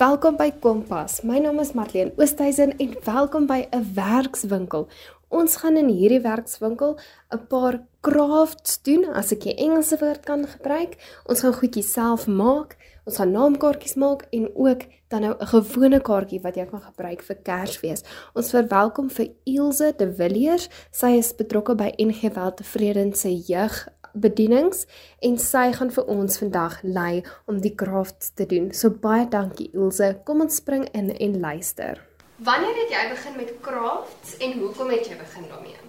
Welkom by Kompas. My naam is Marlene Oosthuizen en welkom by 'n werkswinkel. Ons gaan in hierdie werkswinkel 'n paar crafts doen, as ek die Engelse woord kan gebruik. Ons gaan goedjies self maak. Ons gaan naamkaartjies maak en ook dan nou 'n gewone kaartjie wat jy kan gebruik vir Kersfees. Ons verwelkom vir Ilse de Villiers. Sy is betrokke by NG Weltevreden se jeug bedienings en sy gaan vir ons vandag lei om die crafts te doen. So baie dankie Ilse. Kom ons spring in en luister. Wanneer het jy begin met crafts en hoekom het jy begin daarmee?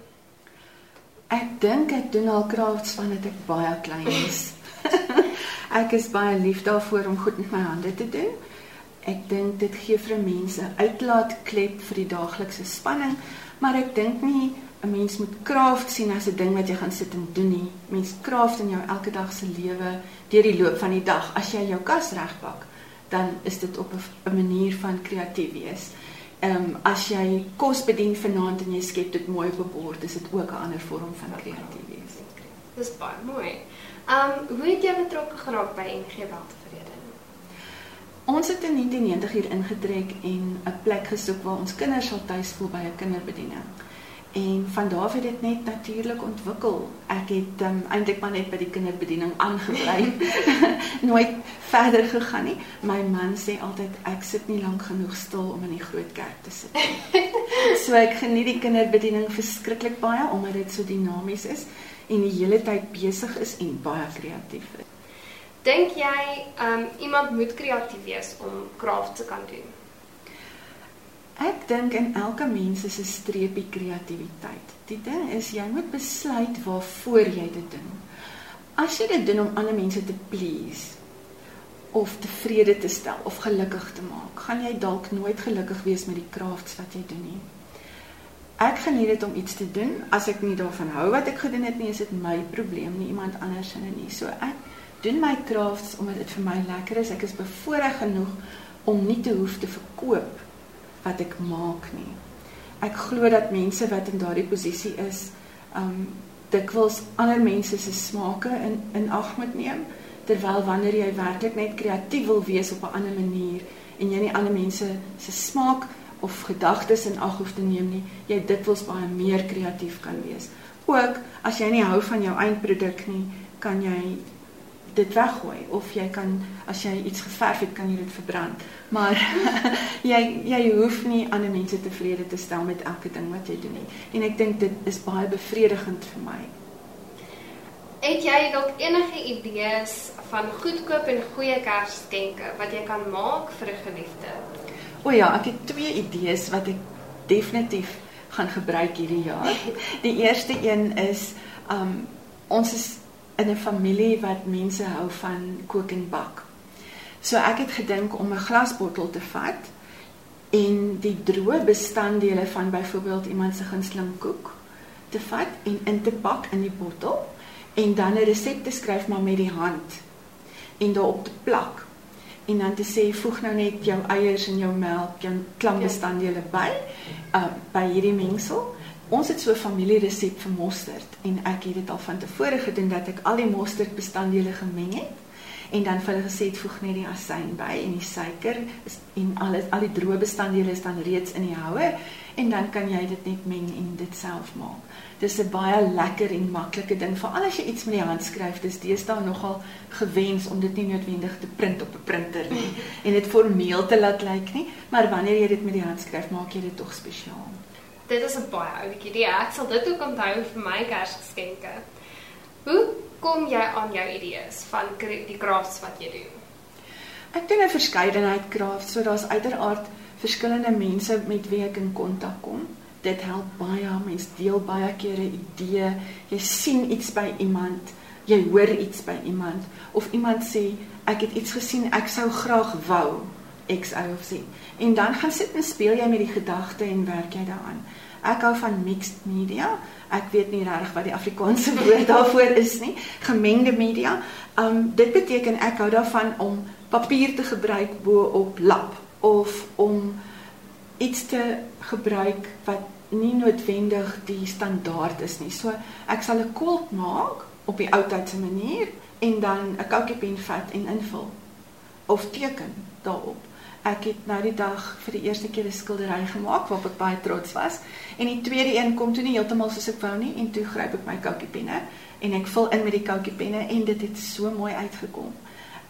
Ek dink ek doen al crafts vandat ek baie klein is. ek is baie lief daarvoor om goed met my hande te doen. Ek dink dit gee vir mense uitlaatklep vir die daaglikse spanning, maar ek dink nie 'n mens moet kraft sien as 'n ding wat jy gaan sit en doen nie. Mens kraft in jou elke dag se lewe deur die loop van die dag. As jy jou kas regpak, dan is dit op 'n manier van kreatief wees. Ehm um, as jy kos bedien vanaand en jy skep dit mooi op 'n bord, is dit ook 'n ander vorm van kreatief wees. Dis baie mooi. Ehm um, hoe het jy betrokke geraak by NG Weltevrede? Ons het in 1990 hier ingetrek en 'n plek gesoek waar ons kinders sal tuis voel by 'n kinderbediening. En van daar af het dit net natuurlik ontwikkel. Ek het um, eintlik maar net by die kinderbediening aangebly. Nooit verder gegaan nie. My man sê altyd ek sit nie lank genoeg stil om in die groot kerk te sit nie. so ek geniet die kinderbediening verskriklik baie omdat dit so dinamies is en die hele tyd besig is en baie kreatief is. Dink jy um, iemand moet kreatief wees om kraaf te kan doen? Ek dink in elke mens is 'n streepie kreatiwiteit. Die ding is jy moet besluit waarvoor jy dit doen. As jy dit doen om ander mense te please of tevrede te stel of gelukkig te maak, gaan jy dalk nooit gelukkig wees met die crafts wat jy doen nie. Ek geniet dit om iets te doen. As ek nie daarvan hou wat ek gedoen het nie, is dit my probleem, nie iemand anders se nie. So ek doen my crafts omdat dit vir my lekker is. Ek is bevoorreg genoeg om nie te hoef te verkoop wat ek maak nie. Ek glo dat mense wat in daardie posisie is, um dikwels ander mense se smake in in ag moet neem terwyl wanneer jy werklik net kreatief wil wees op 'n ander manier en jy nie ander mense se smaak of gedagtes in ag hoef te neem nie, jy dikwels baie meer kreatief kan wees. Ook as jy nie hou van jou eindproduk nie, kan jy dit weggooi of jy kan as jy iets geverf het kan jy dit verbrand. Maar jy jy hoef nie ander mense tevrede te stel met elke ding wat jy doen nie. En ek dink dit is baie bevredigend vir my. Het jy dalk enige idees van goedkoop en goeie kersgeskenke wat jy kan maak vir 'n geliefde? O ja ek het twee idees wat ek definitief gaan gebruik hierdie jaar. Die eerste een is um ons is in 'n familie wat mense hou van kook en bak. So ek het gedink om 'n glasbottel te vat en die droë bestanddele van byvoorbeeld iemand se gunsteling koek te vat en in te pak in die bottel en dan 'n resep te skryf maar met die hand en daarop te plak en dan te sê voeg nou net jou eiers en jou melk, jou klambestanddele by uh, by hierdie mengsel Ons het so 'n familieresep vir mosterd en ek het dit al van tevore gedoen dat ek al die mosterd bestanddele gemeng het en dan vir hulle gesê het voeg net die asyn by en die suiker en alles al die droë bestanddele is dan reeds in die houer en dan kan jy dit net meng en dit self maak. Dis 'n baie lekker en maklike ding veral as jy iets met die hand skryf. Dis deesdae nogal gewens om dit nie noodwendig te print op 'n printer nie en dit formeel te laat lyk nie, maar wanneer jy dit met die hand skryf, maak jy dit tog spesiaal dit is 'n baie ouetjie idee. Ek sal dit ook onthou vir my Kersgeskenke. Hoe kom jy aan jou idees van die crafts wat jy doen? Ek doen 'n verskeidenheid crafts, so daar's uiteraard verskillende mense met wie ek in kontak kom. Dit help baie. Mense deel baie kere idee. Jy sien iets by iemand, jy hoor iets by iemand of iemand sê ek het iets gesien, ek sou graag wou X Y of Z. En dan gaan sit en speel jy met die gedagte en werk jy daaraan. Ek hou van mixed media. Ek weet nie regtig wat die Afrikaanse woord daarvoor is nie. Gemengde media. Um dit beteken ek hou daarvan om papier te gebruik bo op lap of om iets te gebruik wat nie noodwendig die standaard is nie. So ek sal 'n quilt maak op die ou tydse manier en dan 'n koutjie pen vat en invul of teken daarop Ek het nou die dag vir die eerste keer 'n skildery gemaak waarop ek baie trots was. En die tweede een kom toe nie heeltemal soos ek wou nie en toe gryp ek my koutjie penne en ek vul in met die koutjie penne en dit het so mooi uitgekom.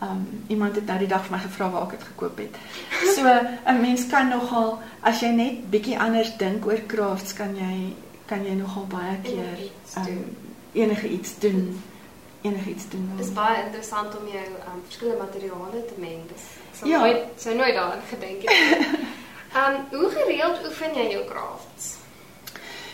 Um iemand het nou die dag vir my gevra waar ek dit gekoop het. So 'n mens kan nogal as jy net bietjie anders dink oor crafts kan jy kan jy nogal baie keer um enige iets doen. Enige iets doen. Dit is baie interessant om jou um verskillende materiale te meng. Dis sou ja. nooit sou nooit daaraan gedink het. um hoe gereeld oefen jy jou crafts?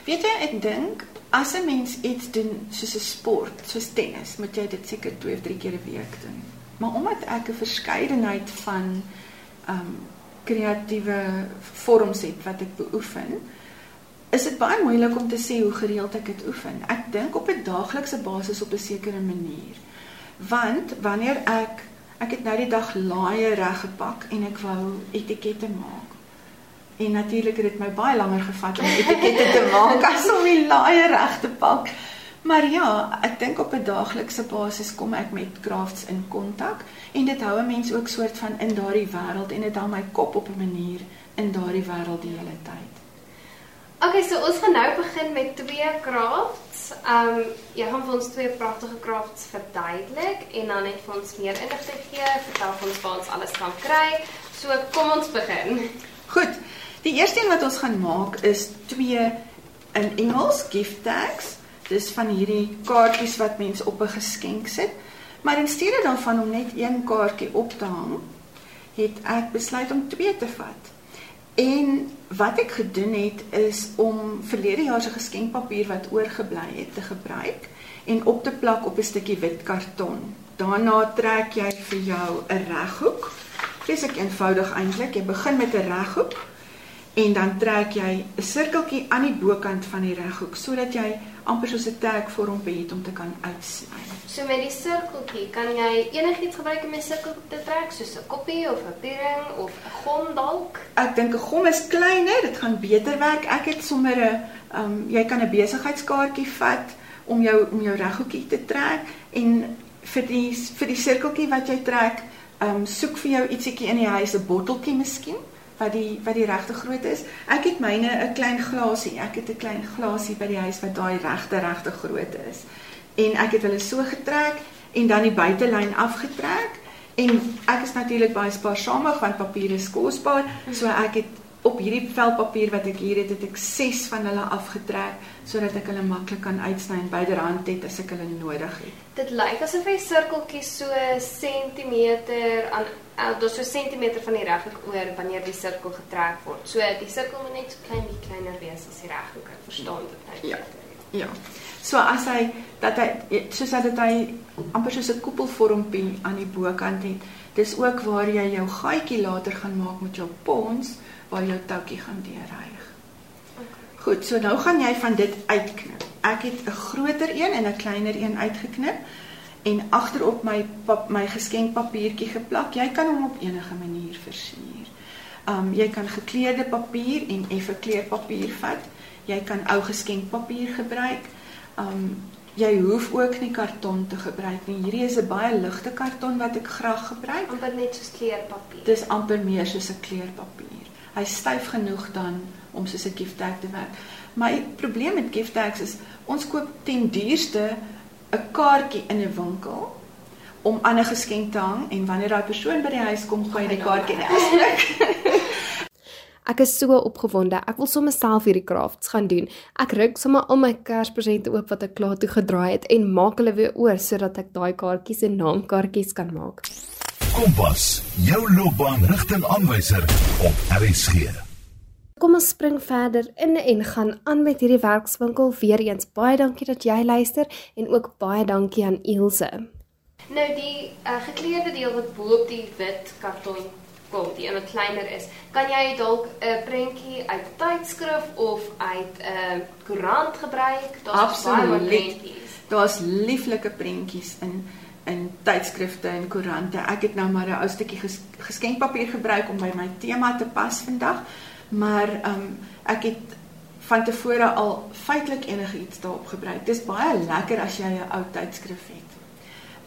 Weet jy, ek dink as 'n mens iets doen soos 'n sport, soos tennis, moet jy dit seker 2 of 3 keer 'n week doen. Maar omdat ek 'n verskeidenheid van um kreatiewe vorms het wat ek beoefen, is dit baie moeilik om te sê hoe gereeld ek dit oefen. Ek dink op 'n daaglikse basis op 'n sekere manier. Want wanneer ek ek het nou die dag laaie reg gepak en ek wou etikette maak. En natuurlik het dit my baie langer gevat om etikette te maak as om die laaie reg te pak. Maar ja, ek dink op 'n daaglikse basis kom ek met crafts in kontak en dit hou 'n mens ook soort van in daardie wêreld en dit hou my kop op 'n manier in daardie wêreld die hele tyd. Okay, so ons gaan nou begin met twee crafts. Um jy gaan vir ons twee pragtige crafts verduidelik en dan net vir ons meer inligting gee, vertel ons waar ons alles kan kry. So kom ons begin. Goed. Die eerste een wat ons gaan maak is twee in Engels gift tags. Dis van hierdie kaartjies wat mense op 'n geskenk sit. Maar in steede daarvan om net een kaartjie op te hang, het ek besluit om twee te vat. En wat ek gedoen het is om verlede jaar se geskenkpapier wat oorgebly het te gebruik en op te plak op 'n stukkie wit karton. Daarna trek jy vir jou 'n reghoek. Dis ek eenvoudig eintlik. Jy begin met 'n reghoek en dan trek jy 'n sirkeltjie aan die bokant van die reghoek sodat jy amper soos 'n tag vormpie het om te kan uitsny. So met die sirkeltjie kan jy enigiets gebruik om 'n sirkel te trek soos 'n koppie of 'n piering of 'n gom dalk. Ek dink 'n gom is kleiner, dit gaan beter werk. Ek het sommer 'n um, jy kan 'n besigheidskaartjie vat om jou om jou reghoekie te trek en vir die vir die sirkeltjie wat jy trek, um, soek vir jou ietsiekie in die huis, 'n botteltjie miskien wat die wat die regte grootte is. Ek het myne 'n klein glasie. Ek het 'n klein glasie by die huis wat daai regte regte grootte is. En ek het hulle so getrek en dan die buitelyn afgetrek en ek is natuurlik baie spaarsamig want papier is kosbaar, so ek het op hierdie velpapier wat ek hier het, het ek 6 van hulle afgetrek sodat ek hulle maklik kan uitsny en byderhand het as ek hulle nodig het. Dit lyk asof hy sirkeltjies so sentimeter aan uh, dus so sentimeter van die reghoek oor wanneer die sirkel getrek word. So die sirkel moet net so klein bietjie kleiner wees as die reghoek. Ek verstaan dit nou. Ja. Ja. So as hy dat hy soos dat hy amper soos 'n koepelvormpie aan die bokant het. Dis ook waar jy jou gaatjie later gaan maak met jou pons waar jou toutjie gaan deurryg. Goed, so nou gaan jy van dit uitknip. Ek het 'n groter een en 'n kleiner een uitgeknip en agterop my pap, my geskenkpapiertjie geplak. Jy kan hom op enige manier versier. Um jy kan gekleurde papier en effe kleurpapier vat. Jy kan ou geskenkpapier gebruik. Um jy hoef ook nie karton te gebruik nie. Hierdie is 'n baie ligte karton wat ek graag gebruik. Amper net soos kleurpapier. Dis amper meer soos 'n kleurpapier hy styf genoeg dan om soos 'n gift tag te werk. My probleem met gift tags is ons koop ten duurste 'n kaartjie in 'n winkel om aan 'n geskenk te hang en wanneer daai persoon by die huis kom, gooi hy die kaartjie net uit. Ek is so opgewonde. Ek wil sommer self hierdie crafts gaan doen. Ek ruk sommer al my Kerspresente oop wat ek klaar toe gedraai het en maak hulle weer oor sodat ek daai kaartjies en naamkaartjies kan maak. Kompas, jou loopbaanrigtingaanwyser op RSG. Kom ons spring verder in en gaan aan met hierdie werkswinkel weer eens. Baie dankie dat jy luister en ook baie dankie aan Ilse. Nou die uh, gekleurde deel wat bo op die wit karton kom, die een wat kleiner is, kan jy dalk 'n uh, prentjie uit tydskrif of uit 'n uh, koerant gebruik? Daar's baie prentjies. Daar's lieflike prentjies in in tydskrifte en koerante. Ek het nou maar 'n ou stukkie ges geskenkpapier gebruik om by my tema te pas vandag, maar ehm um, ek het van tevore al feitelik enigiets daarop gebruik. Dis baie lekker as jy 'n ou tydskrif het.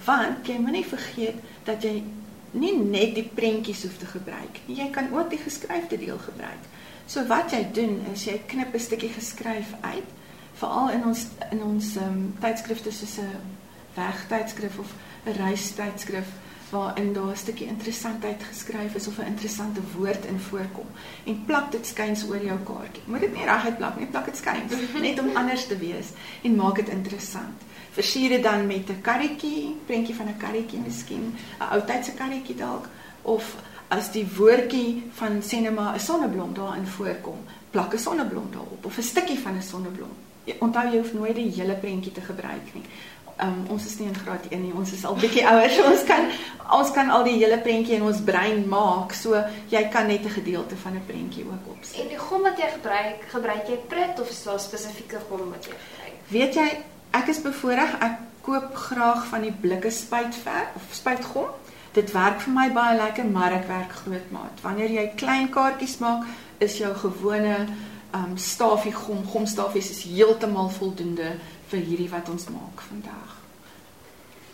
Want jy moenie vergeet dat jy nie net die prentjies hoef te gebruik nie. Jy kan ook die geskryfde deel gebruik. So wat jy doen is jy knip 'n stukkie geskryf uit, veral in ons in ons ehm um, tydskrifte soos 'n wegtydskrif of 'n reistydskrif waarin daar 'n stukkie interessantheid geskryf is of 'n interessante woord in voorkom en plak dit skuins oor jou kaartjie. Moet dit nie reguit plak nie, plak dit skuins net om anders te wees en maak dit interessant. Versier dit dan met 'n karretjie, prentjie van 'n karretjie miskien, 'n ou tydse karretjie dalk of as die woordjie van sinema 'n sonneblom daarin voorkom, plak 'n sonneblom daarop of 'n stukkie van 'n sonneblom. Onthou jy hoef nooit die hele prentjie te gebruik nie um, ons is nie in graad 1 nie. Ons is al bietjie ouer. So ons kan ons kan al die hele prentjie in ons brein maak. So jy kan net 'n gedeelte van 'n prentjie ook opsit. En die gom wat jy gebruik, gebruik jy pret of is daar spesifieke gom wat jy gebruik? Weet jy, ek is bevoorreg. Ek koop graag van die blikke spuitverf of spuitgom. Dit werk vir my baie lekker, maar ek werk grootmaat. Wanneer jy klein kaartjies maak, is jou gewone um stafie gom, gomstafies is heeltemal voldoende vir hierdie wat ons maak vandag.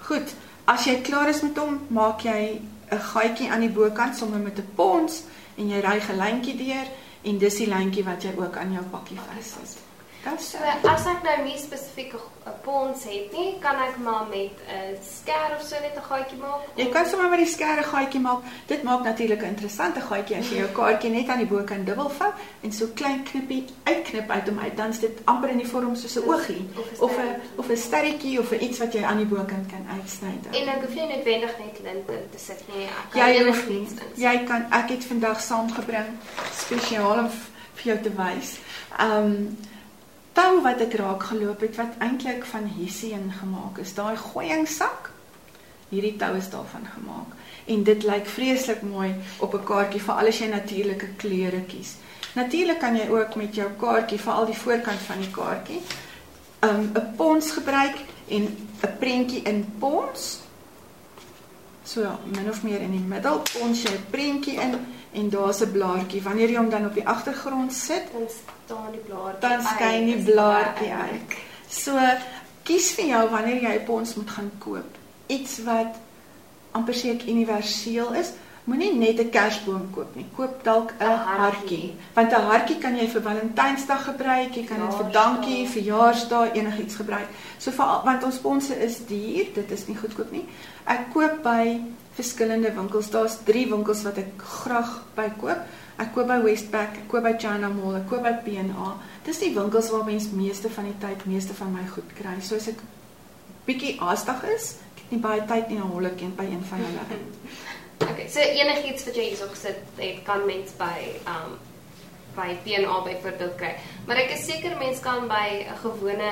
Goed, as jy klaar is met hom, maak jy 'n gaatjie aan die bokant sommer met 'n pons en jy ry 'n lyntjie deur en dis die lyntjie wat jy ook aan jou pakkie vassit. Dis so as ek nou nie spesifiek 'n pons het nie, kan ek maar met 'n skêr of so net 'n gaatjie maak. Jy kan sommer met die skêr 'n gaatjie maak. Dit maak natuurlik 'n interessante gaatjie as jy jou kaartjie net aan die bo kan dubbel vou en so klein knippie uitknip uit hom uit. Dan is dit amper in die vorm soos 'n oogie of 'n of 'n sterretjie of 'n iets wat jy aan die bo kan kan uitsny. En ek hoef nie noodwendig net lint in te sit nie. Ek kan jy hoef nie. Jy kan ek het vandag saamgebring spesiaal om vir jou te wys. Ehm um, tou wat ek raak geloop het wat eintlik van hessien gemaak is. Daai gooiingsak. Hierdie tou is daarvan gemaak en dit lyk vreeslik mooi op 'n kaartjie vir al die natuurlike kleure kies. Natuurlik kan jy ook met jou kaartjie vir al die voorkant van die kaartjie 'n um, pons gebruik en 'n prentjie in pons. So ja, min of meer in die middel pons jy 'n prentjie in en daar's 'n blaartjie. Wanneer jy hom dan op die agtergrond sit, dan staan die blaartjie. Dan skyn die blaartjie uit. So kies vir jou wanneer jy 'n pons moet gaan koop. Iets wat amper seker universeel is. Moenie net 'n kersboom koop nie. Koop dalk 'n hartjie. Want 'n hartjie kan jy vir Valentynsdag gebruik, jy kan dit vir dankie, verjaarsdag, enigiets gebruik. So vir want ons ponse is duur, dit is nie goedkoop nie. Ek koop by verskillende winkels. Daar's 3 winkels wat ek graag by koop. Ek koop by Westpac, ek koop by China Mall, ek koop by P&A. Dis die winkels waar mens meeste van die tyd meeste van my goed kry. So as ek bietjie haastig is, ek het nie baie tyd nie, dan hol ek een by een van hulle. okay, so enigiets wat jy hierso gesit het, kan mens by um by P&A byvoorbeeld kry. Maar ek is seker mense kan by 'n gewone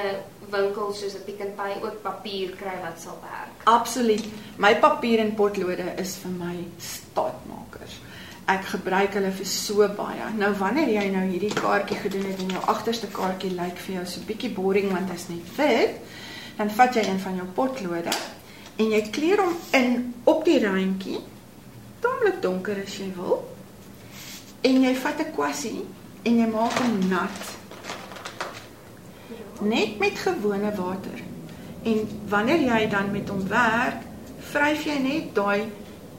winkel soos 'n Pick n Pay ook papier kry wat sal werk. Absoluut. My papier en potlode is vir my staatmakers. Ek gebruik hulle vir so baie. Nou wanneer jy nou hierdie kaartjie gedoen het en jou agterste kaartjie lyk vir jou so bietjie boring want hy's net wit, dan vat jy een van jou potlode en jy kleur hom in op die randjie. Tamelik donker as jy wil en jy vat 'n kwassie en jy maak hom nat. Net met gewone water. En wanneer jy dan met hom werk, vryf jy net daai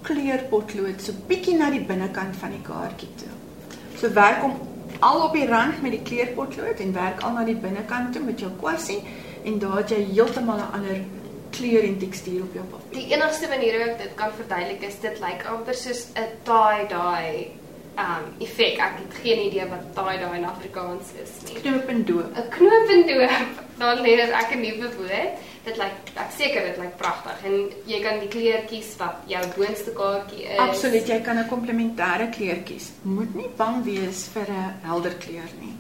kleurpotlood so bietjie na die binnekant van die kaartjie toe. So werk hom al op die rand met die kleurpotlood en werk al na die binnekant toe met jou kwassie en daar het jy heeltemal 'n ander kleur en tekstuur op jou papier. Die enigste manier hoe ek dit kan verduidelik is dit lyk amper soos 'n tie-dye um effek. Ek het geen idee wat daai daai in Afrikaans is nie. Knoop en doop. 'n Knoop en doop. Dan leer ek 'n nuwe woord. Dit lyk ek seker dit lyk pragtig en jy kan die kleurtjies wat jou boonste kaartjie is. Absoluut, jy kan 'n komplementêre kleur kies. Moet nie bang wees vir 'n helder kleur nie.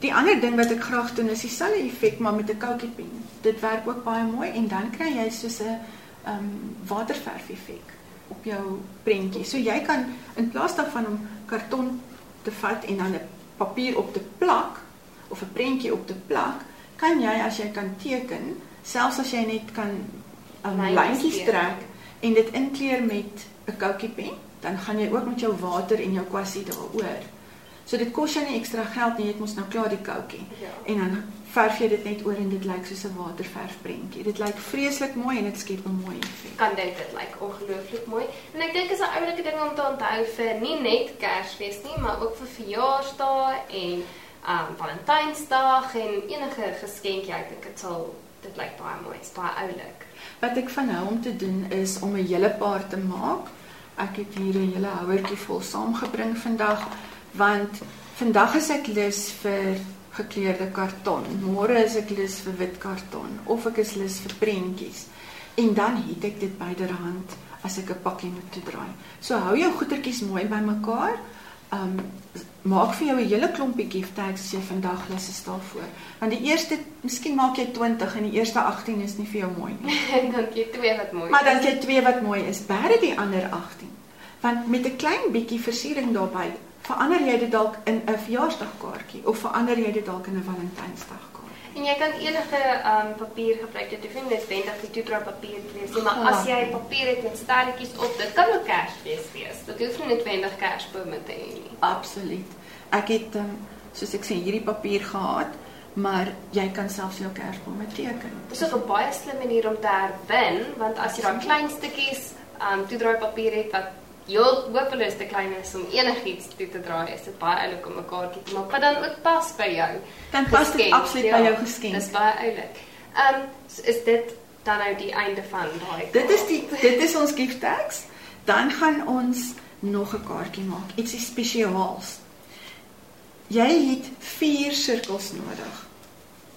Die ander ding wat ek graag doen is dieselfde effek maar met 'n koutjiepen. Dit werk ook baie mooi en dan kry jy soos 'n um waterverf effek op jou prentjie. So jy kan in plaas daarvan om karton te vat en dan 'n papier op te plak of 'n prentjie op te plak, kan jy as jy kan teken, selfs as jy net kan 'n um, lyntjies trek en dit inkleur met 'n koutjie pen, dan gaan jy ook met jou water en jou kwassie daaroor. So dit kos jou nie ekstra geld nie, jy het mos nou klaar die koutjie. Ja. En dan verf jy dit net oor en dit lyk soos 'n waterverfprentjie. Dit lyk vreeslik mooi en dit skep 'n mooi effek. kan dink dit lyk ongelooflik mooi. En ek dink is 'n oulike ding om te onthou vir nie net Kersfees nie, maar ook vir verjaarsdae en um Valentynsdag en enige geskenkie. Ek dink dit sal dit lyk baie mooi. Dit's baie oulik. Wat ek van hou om te doen is om 'n hele paar te maak. Ek het hier 'n hele houertjie vol saamgebring vandag want vandag is ek lus vir gekleurde karton. Môre is ek lus vir wit karton of ek is lus vir prentjies. En dan het ek dit byderhand as ek 'n pakkie moet toedraai. So hou jou goedertjies mooi bymekaar. Um maak vir jou 'n hele klompie gift tags as jy vandag lus is daarvoor. Want die eerste, miskien maak jy 20 en die eerste 18 is nie vir jou mooi nie. En dan jy twee wat mooi. Maar dan het jy twee wat mooi is. Bære die ander 18. Want met 'n klein bietjie versiering daarbey, verander jy dit dalk in 'n verjaarsdagkaartjie of verander jy dit dalk in 'n Valentynsdagkaartjie. En jy kan enige um papier gebruik. Dit hoef nie noodwendig die toedraai papier te wees nie, maar Ja. as jy papier het met sterretjies op, dit kan ook Kersfees wees. Dit hoef nie noodwendig Kersbome te hê nie. Absoluut. Ek het um, soos ek sê hierdie papier gehad, maar jy kan selfs jou kersbome teken. Dis ook 'n baie slim manier om te herwin, want as jy daai klein stukkies um toedraai papier het wat heel hopeloos te klein is om enigiets toe te draai, is dit baie oulik om 'n kaartjie te maak wat dan ook pas by jou. Dan pas dit absoluut by jou geskenk. Dis baie oulik. Um is dit dan nou die einde van daai Dit is die dit is ons gift tags. Dan gaan ons nog 'n kaartjie maak, ietsie spesiaals. Jy het 4 sirkels nodig.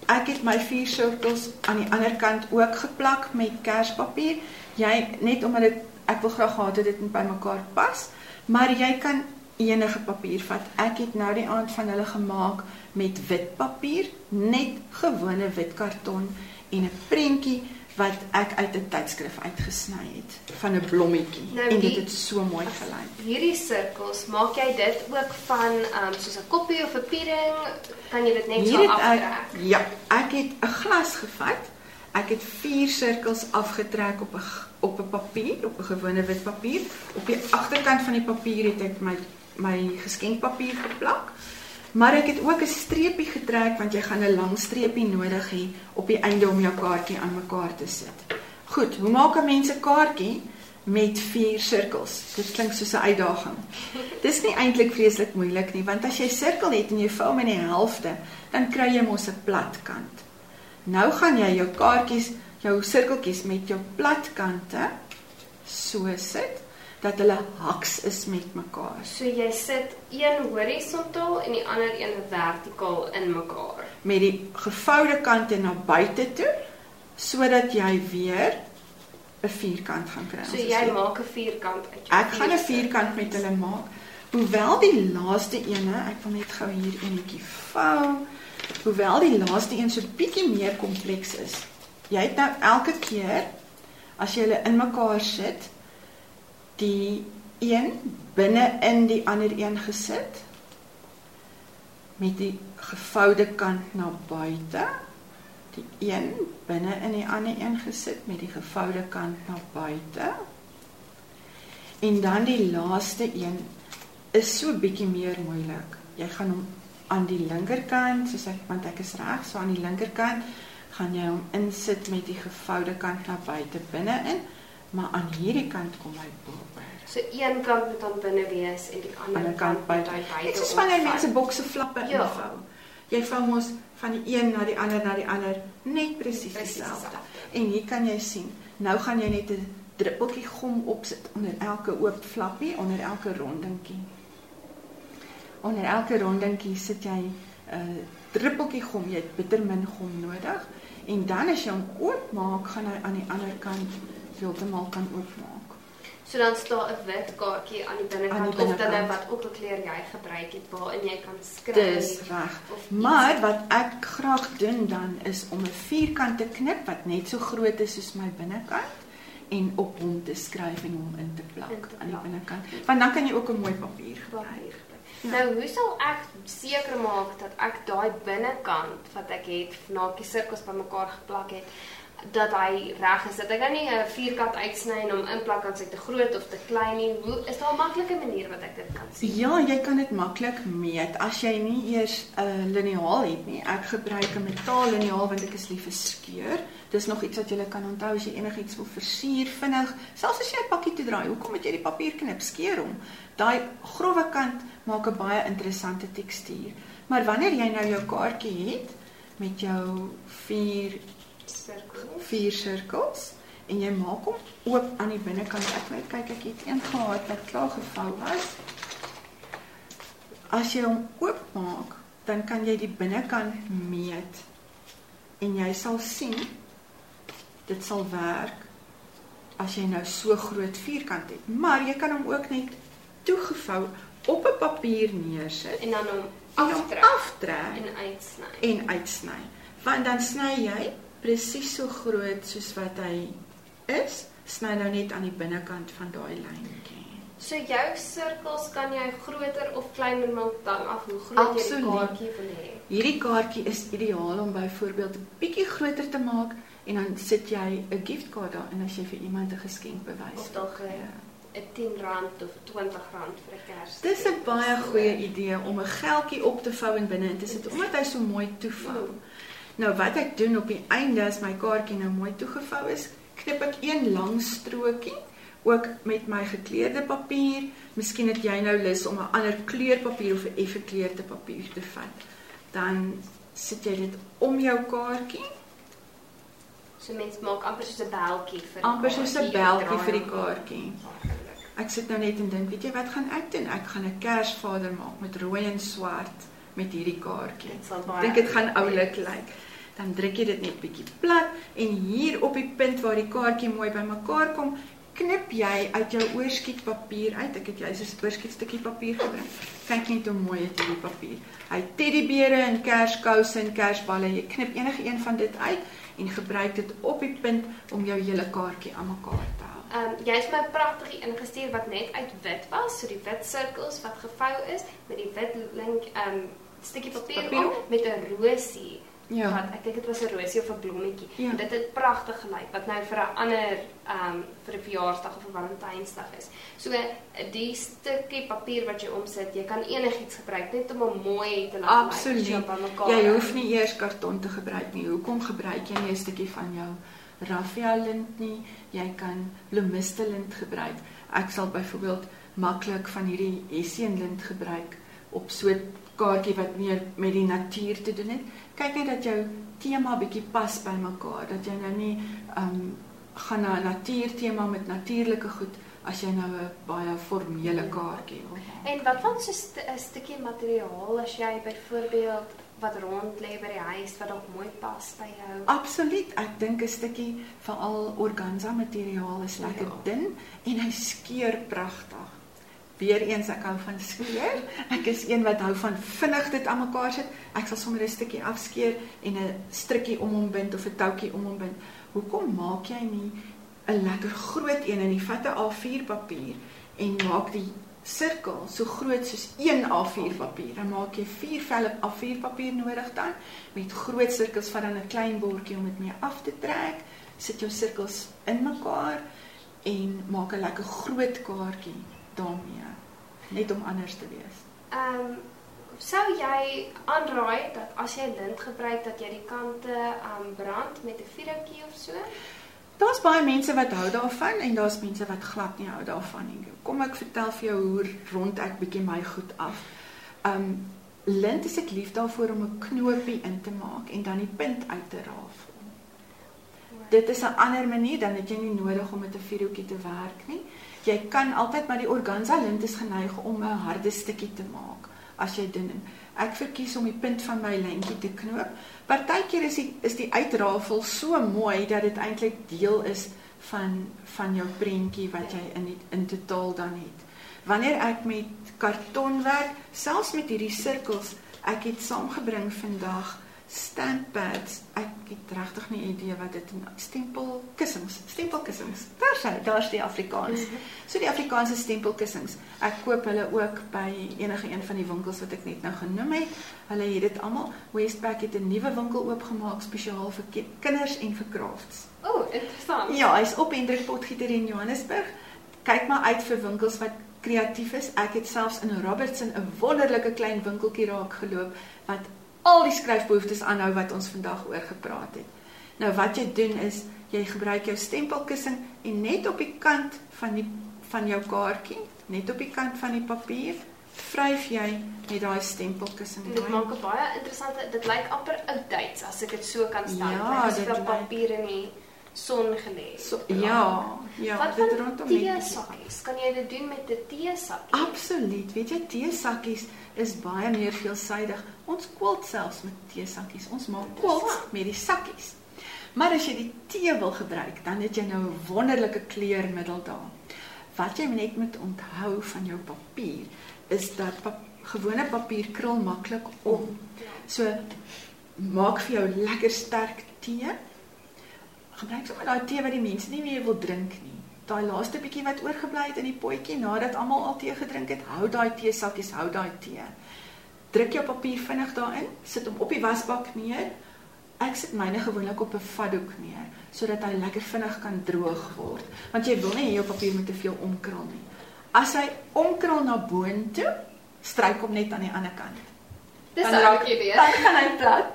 Ek het my 4 sirkels aan die ander kant ook geplak met kerspapier. Jy net omdat dit ek wil graag gehad het dit moet by mekaar pas, maar jy kan enige papier vat. Ek het nou die aand van hulle gemaak met wit papier, net gewone wit karton en 'n prentjie wat ek uit 'n tydskrif uitgesny het van 'n blommetjie Nou, en dit het so mooi gelyk. Hierdie sirkels, maak jy dit ook van um soos 'n koppie of 'n piering? Kan jy dit net Hier so aftrek? ek ja, ek het 'n glas gevat. Ek het 4 sirkels afgetrek op 'n op 'n papier, op 'n gewone wit papier. Op die agterkant van die papier het ek my my geskenkpapier geplak. Maar ek het ook 'n streepie getrek want jy gaan 'n lang streepie nodig hê op die einde om jou kaartjie aan mekaar te sit. Goed, hoe maak 'n mens 'n kaartjie met 4 sirkels? Dit klink soos 'n uitdaging. Dis nie eintlik vreeslik moeilik nie, want as jy sirkel het en jy vou hom in die helfte, dan kry jy mos 'n plat kant. Nou gaan jy jou kaartjies, jou sirkeltjies met jou plat kante so sit dat hulle haks is met mekaar. So jy sit een horisontaal en die ander een vertikaal in mekaar. Met die gevoude kante na buite toe sodat jy weer 'n vierkant gaan kry. So jy maak 'n vierkant uit jou Ek gaan 'n vier vierkant met hulle maak. Hoewel die laaste ene, ek wil net gou hier enetjie vou. Hoewel die laaste een so bietjie meer kompleks is. Jy het nou elke keer as jy hulle in mekaar sit, die een binne in die ander een gesit met die gevoude kant na buite. Die een binne in die ander een gesit met die gevoude kant na buite. En dan die laaste een is so bietjie meer moeilik. Jy gaan hom aan die linkerkant, soos ek want ek is reg, so aan die linkerkant gaan jy hom insit met die gevoude kant na buite binne-in, maar aan hierdie kant kom hy bo-oor. So een kant moet dan binne wees en die ander Ander kant kant moet buite. hy buite. Dit is wanneer opvou. mense bokse flappe Ja. invou. Jy vou mos van die een na die ander na die ander net presies Presies dieselfde. dieselfde. En hier kan jy sien, nou gaan jy net 'n druppeltjie gom opsit onder elke oop flappie, onder elke rondingkie. Onder elke rondingkie sit jy 'n uh, druppeltjie gom, jy het bitter min gom nodig. En dan as jy hom oopmaak, gaan hy aan die ander kant heeltemal kan oopmaak. So dan staan 'n wit kaartjie aan die binnekant of dan binnekant. wat ook al kleur jy gebruik het waarin jy kan skryf. Dis reg. Maar wat ek graag doen dan is om 'n vierkant te knip wat net so groot is soos my binnekant en op hom te skryf en hom in te plak In te aan die plak. binnekant. Want dan kan jy ook 'n mooi papier gebruik. Papier. Nou, hoe sal ek seker maak dat ek daai binnekant wat ek het, na die sirkels bymekaar geplak het, dat hy reg is. Dat ek nou nie 'n vierkant uitsny en hom inplak as hy te groot of te klein nie. Hoe is daar 'n maklike manier wat ek dit kan sien? Ja, jy kan dit maklik meet as jy nie eers 'n uh, liniaal het nie. Ek gebruik 'n metaal liniaal want ek is lief vir skeur. Dis nog iets wat jy kan onthou as jy enigiets wil versier vinnig. Selfs as jy 'n pakkie toe draai, hoekom moet jy die papier knip skeur hom? Daai grouwe kant maak 'n baie interessante tekstuur. Maar wanneer jy nou jou kaartjie het met jou vier Sirkels. vier sirkels en jy maak hom oop aan die binnekant. Ek net kyk ek het een gehad wat klaar gevou was. As jy hom oopmaak, dan kan jy die binnekant meet. En jy sal sien dit sal werk as jy nou so groot vierkant het. Maar jy kan hom ook net toegevou op 'n papier neersit En dan hom aftrek aftrek en uitsny. en uitsny. Want dan sny jy presies so groot soos wat hy is, sny nou net aan die binnekant van daai lyntjie. So jou sirkels kan jy groter of kleiner maak dan af hoe groot jy die kaartjie wil hê. Hierdie kaartjie is ideaal om byvoorbeeld 'n bietjie groter te maak en dan sit jy 'n giftkaart daarin as jy vir iemand 'n geskenk bewys. Of dalk 'n 'n 10 rand of 20 rand vir 'n kers. Dis 'n baie goeie idee om 'n geldjie op te vou en binne in te sit omdat hy so mooi toevou. Nou wat ek doen op die einde as my kaartjie nou mooi toegevou is, knip ek een lang strokie ook met my gekleurde papier. Miskien het jy nou lus om 'n ander kleurpapier of 'n effe kleurde papier te vat. Dan sit jy dit om jou kaartjie, So mense maak amper soos 'n beltjie vir amper soos 'n beltjie vir die kaartjie. Ek sit nou net en dink, weet jy wat gaan ek doen? Ek gaan 'n Kersvader maak met rooi en swart met hierdie kaartjie. Dit Ek dink dit gaan oulik lyk. Dan druk jy dit net bietjie plat en hier op die punt waar die kaartjie mooi bymekaar kom, knip jy uit jou oorskietpapier uit. Ek het jy 'n oorskietstukkie papier gebring. Kyk net hoe mooi is hierdie papier. Hy het teddybeere en kerskouse en kersballe. Jy knip enige een van dit uit en gebruik dit op die punt om jou hele kaartjie aan mekaar te hou. Ehm um, jy's my pragtig ingestuur wat net uit wit was, so die wit sirkels wat gevou is met die wit link ehm um, stukkie papier, Papier op met 'n rosie. Ja. Wat ek dink dit was 'n rosie of 'n blommetjie. Ja. En dit het pragtig gelyk wat nou vir 'n ander ehm um, vir 'n verjaarsdag of 'n Valentynsdag is. So die stukkie papier wat jy omsit, jy kan enigiets gebruik net om hom mooi te laat lyk, Absoluut. jy Jy hoef nie eers karton te gebruik nie. Hoekom gebruik jy nie 'n stukkie van jou raffia lint nie? Jy kan bloemiste lint gebruik. Ek sal byvoorbeeld maklik van hierdie hessian lint gebruik op so 'n kaartjie wat meer met die natuur te doen het. Kyk net dat jou tema bietjie pas by mekaar, dat jy nou nie um gaan na 'n natuurtema met natuurlike goed as jy nou 'n baie formele kaartjie wil. En wat van so 'n st stukkie materiaal as jy byvoorbeeld wat rond lê by die huis wat dalk mooi pas by jou? Absoluut. Ek dink 'n stukkie veral organza materiaal is lekker Ja. dun en hy skeur pragtig. Weereens ek hou van skeur. Ek is een wat hou van vinnig dit aan mekaar sit. Ek sal sommer 'n stukkie afskeer en 'n strikkie om hom bind of 'n toutjie om hom bind. Hoekom maak jy nie 'n lekker groot een en jy vat 'n A4 papier en maak die sirkel so groot soos een A4 papier. Dan maak jy 4 velle A4 papier nodig dan met groot sirkels van dan 'n klein bordjie om dit mee af te trek. Sit jou sirkels in mekaar en maak 'n lekker groot kaartjie daarmee. Net om anders te wees. Ehm um, sou jy aanraai dat as jy lint gebruik dat jy die kante ehm um, brand met 'n vuurhoutjie of so? Daar's baie mense wat hou daarvan en daar's mense wat glad nie hou daarvan nie. Kom ek vertel vir jou hoe rond ek bietjie my goed af. Um lint is ek lief daarvoor om 'n knoopie in te maak en dan die punt uit te rafel. Dit is 'n ander manier dan het jy nie nodig om met 'n vuurhoutjie te werk nie. Jy kan altyd maar die organza lint is geneig om 'n harde stukkie te maak as jy dun. Ek verkies om die punt van my lyntjie te knoop. Partykeer is die is die uitrafel so mooi dat dit eintlik deel is van van jou prentjie wat jy in die, in totaal dan het. Wanneer ek met karton werk, selfs met hierdie sirkels, ek het saamgebring vandag Standpads. Ek het regtig nie idee wat dit is. Stempelkussings, stempelkussings. Daar sê, daar's die Afrikaans. So die Afrikaanse stempelkussings. Ek koop hulle ook by enige een van die winkels wat ek net nou genoem het. Hulle het dit almal. Westpac het 'n nuwe winkel oopgemaak spesiaal vir kinders en vir crafts. O, oh, interessant. Ja, hy's op Hendrik Potgieter in Johannesburg. Kyk maar uit vir winkels wat kreatief is. Ek het selfs in Robertson 'n wonderlike klein winkeltjie raak geloop wat al die skryfbehoeftes aanhou wat ons vandag oor gepraat het. Nou wat jy doen is jy gebruik jou stempelkussing en net op die kant van die van jou kaartjie, net op die kant van die papier, vryf jy met daai stempelkussing. Dit maak 'n baie interessante dit lyk amper oudtyds as ek dit so kan stel. Ja, dit is papier in die son gelê. So, ja, ja, Wat dit rondom die teesakkies. Kan jy dit doen met 'n teesakkie? Absoluut. Weet jy, teesakkies is baie meer veelsidig. Ons kwalt selfs met teesakkies. Ons maak kwalt met die sakkies. Maar as jy die tee wil gebruik, dan het jy nou 'n wonderlike kleurmiddel daar. Wat jy net moet onthou van jou papier is dat pap gewone papier krul maklik om. So maak vir jou lekker sterk tee gebruik sommer daai tee wat die mense nie meer wil drink nie. Daai laaste bietjie wat oorgebly het in die potjie nadat almal al tee gedrink het, hou daai tee sakkies, hou daai tee. Druk jou papier vinnig daarin, sit hom op die wasbak neer. Ek sit myne gewoonlik op 'n vatdoek neer sodat hy lekker vinnig kan droog word, want jy wil nie jou papier met te veel omkrul nie. As hy omkrul na boontoe, stryk hom net aan die ander kant. Dis raak jy weer. Dan gaan hy plat.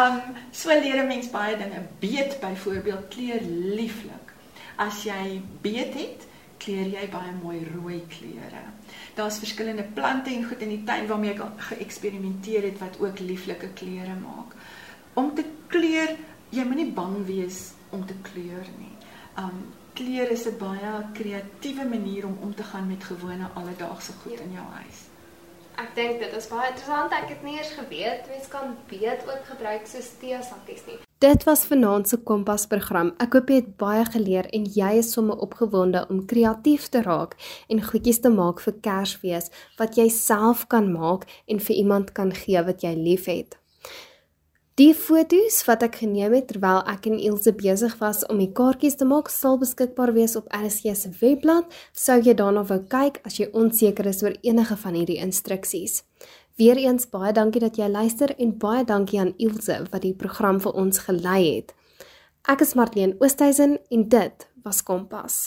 Um so leer 'n mens baie dinge. Beet byvoorbeeld kleur lieflik. As jy beet het, kleur jy baie mooi rooi kleure. Daar's verskillende plante en goed in die tuin waarmee ek geëksperimenteer het wat ook lieflike kleure maak. Om te kleur, jy moenie bang wees om te kleur nie. Um kleur is 'n baie kreatiewe manier om om te gaan met gewone alledaagse goed in jou huis. Ek dink dit is baie interessant. Ek het nie eers geweet mens kan beet ook gebruik soos teesakkies nie. Dit was vanaand se Kompas program. Ek hoop jy het baie geleer en jy is sommer opgewonde om kreatief te raak en goedjies te maak vir Kersfees wat jy self kan maak en vir iemand kan gee wat jy liefhet. Die foto's wat ek geneem het terwyl ek en Ilse besig was om die kaartjies te maak, sal beskikbaar wees op RSG se webblad. Sou jy daarna wou kyk as jy onseker is oor enige van hierdie instruksies. Weereens baie dankie dat jy luister en baie dankie aan Ilse wat die program vir ons gelei het. Ek is Marlene Oosthuizen en dit was Kompas.